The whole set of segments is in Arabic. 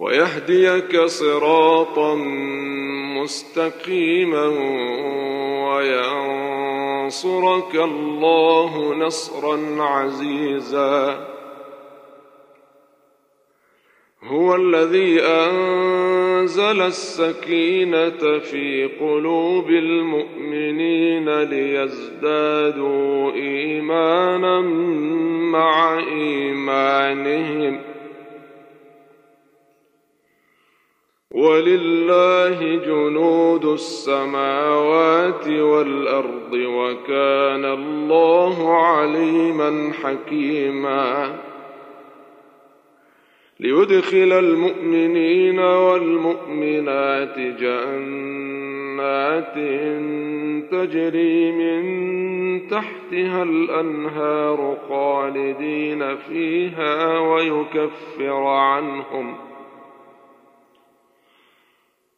ويهديك صراطا مستقيما وينصرك الله نصرا عزيزا. هو الذي أنزل السكينة في قلوب المؤمنين ليزدادوا إيمانا مع إيمانهم. ولله جنود السماوات والأرض وكان الله عليما حكيما. ليدخل المؤمنين والمؤمنات جنات تجري من تحتها الأنهار خالدين فيها ويكفر عنهم.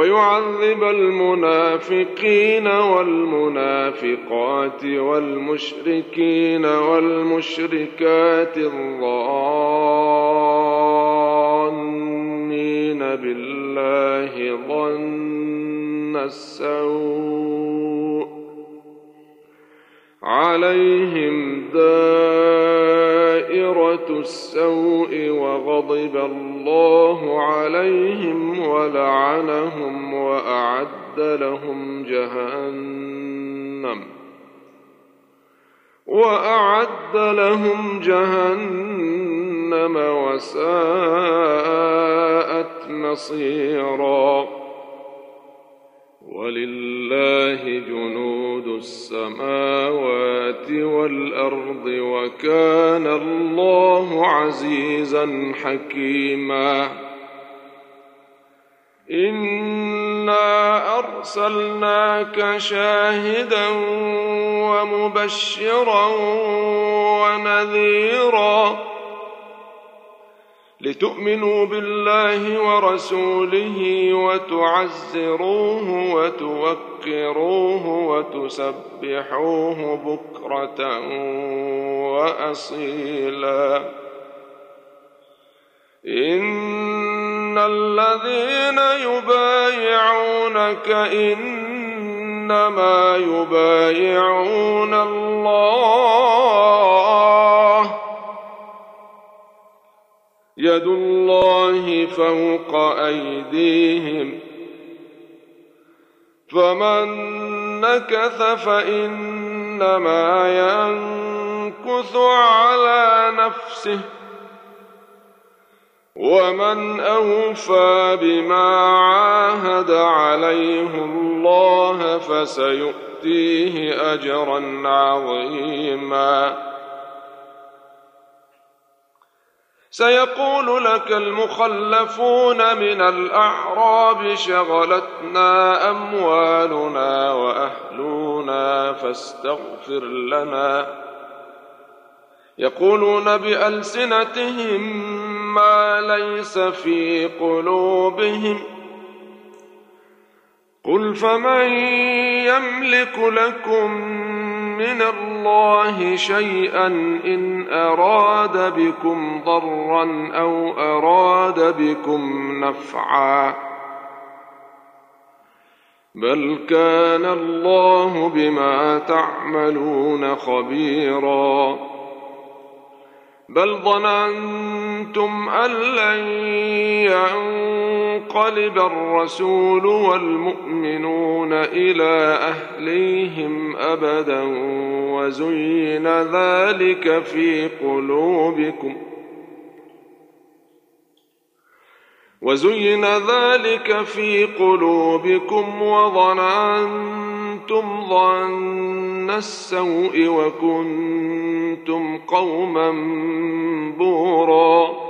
ويعذب المنافقين والمنافقات والمشركين والمشركات الظانين بالله ظن السوء. عليهم دائرة السوء وغضب الله عليهم ولعنهم وأعد لهم جهنم وأعد لهم جهنم وساءت مصيراً ولله جنود السماوات والأرض وكان الله عزيزا حكيما. انا ارسلناك شاهدا ومبشرا ونذيرا لتؤمنوا بالله ورسوله وتعزروه وتوقروه وتسبحوه بكرة وأصيلا. إن الذين يبايعونك إنما يبايعون الله يد الله فوق أيديهم. فمن نكث فإنما ينكث على نفسه. ومن أوفى بما عاهد عليه الله فسيؤتيه أجرا عظيماً. سيقول لك المخلفون من الأعراب شغلتنا أموالنا وأهلنا فاستغفر لنا. يقولون بألسنتهم ما ليس في قلوبهم. قل فمن يملك لكم من الله شيئا إن أراد بكم ضرا أو أراد بكم نفعا. بل كان الله بما تعملون خبيرا. بل ظننتم أن لن ينقلب الرسول والمؤمنون إلى أهليهم أبدا وزين ذلك في قلوبكم وزين ذلك في قلوبكم وظننتم ظن السوء وكنتم قوما بوراً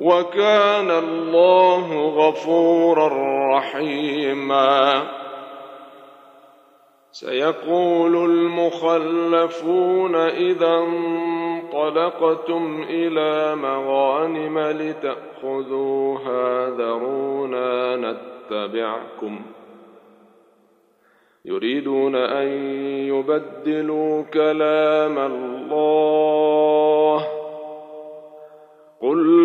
وكان الله غفورا رحيما. سيقول المخلفون إذا انطلقتم إلى مغانم لتأخذوها ذرونا نتبعكم. يريدون أن يبدلوا كلام الله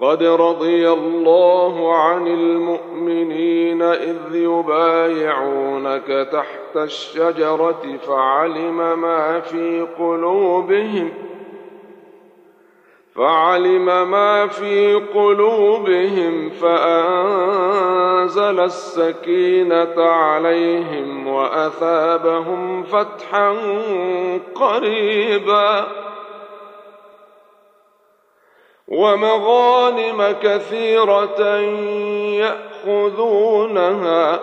لقد رضي الله عن المؤمنين إذ يبايعونك تحت الشجرة فعلم ما في قلوبهم فعلم ما في قلوبهم فأنزل السكينة عليهم وأثابهم فتحا قريبا ومغانم كثيرة يأخذونها.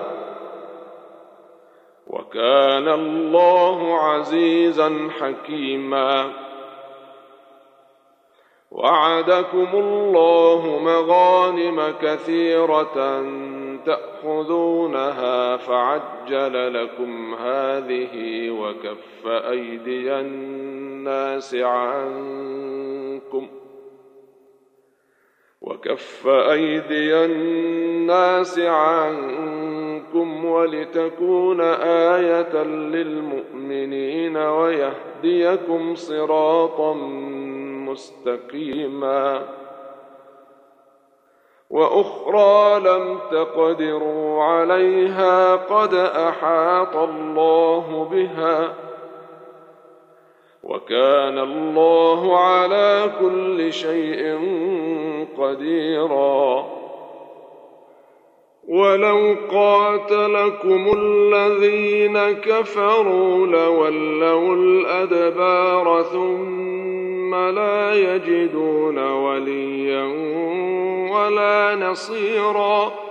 وكان الله عزيزا حكيما. وعدكم الله مغانم كثيرة تأخذونها فعجل لكم هذه وكف أيدي الناس عنكم ۖ. وكف أيدي الناس عنكم ولتكون آية للمؤمنين ويهديكم صراطا مستقيما. وأخرى لم تقدروا عليها قد أحاط الله بها وكان الله على كل شيء قديرا. ولو قاتلكم الذين كفروا لولوا الأدبار ثم لا يجدون وليا ولا نصيرا.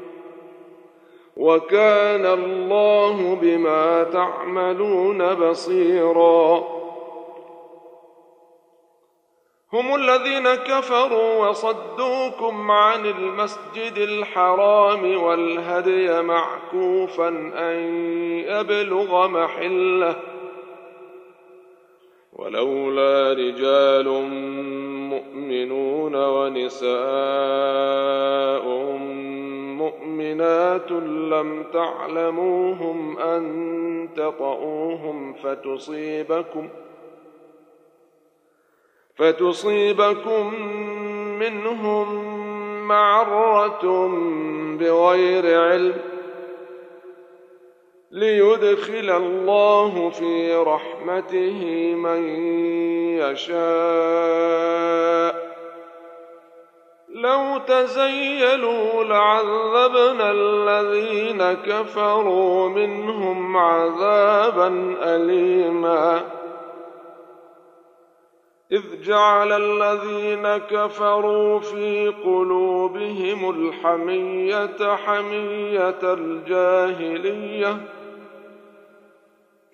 وكان الله بما تعملون بصيرا. هم الذين كفروا وصدوكم عن المسجد الحرام والهدي معكوفا أن يبلغ محله. ولولا رجال مؤمنون ونساء مؤمنات لم تعلموهم أن تطؤوهم فتصيبكم فتصيبكم منهم معرة بغير علم ليدخل الله في رحمته من يشاء. لو تزيلوا لعذبنا الذين كفروا منهم عذابا أليما. إذ جعل الذين كفروا في قلوبهم الحمية حمية الجاهلية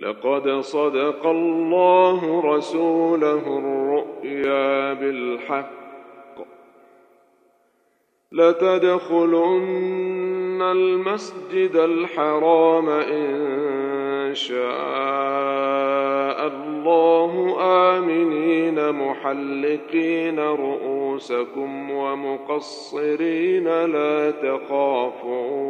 لقد صدق الله رسوله الرؤيا بالحق. لتدخلن المسجد الحرام إن شاء الله آمنين محلقين رؤوسكم ومقصرين لا تخافون.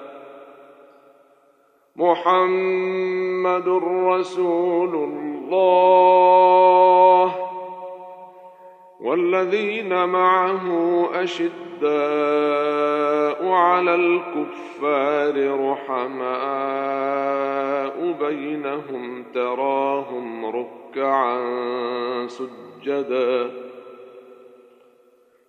محمد رسول الله والذين معه أشداء على الكفار رحماء بينهم تراهم ركعا سجداً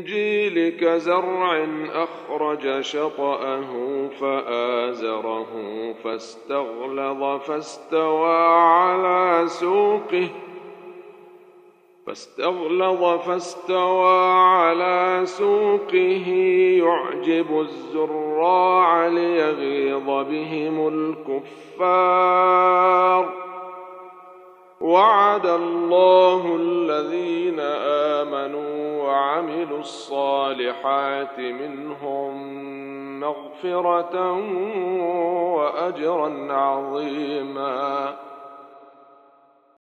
الإنجيل كزرع أخرج شطأه فآزره فاستغلظ فاستوى على سوقه فاستغلظ فاستوى على سوقه يعجب الزراع ليغيظ بهم الكفار وعد الله الذين آمنوا وعملوا الصالحات منهم مغفرة وأجرا عظيما.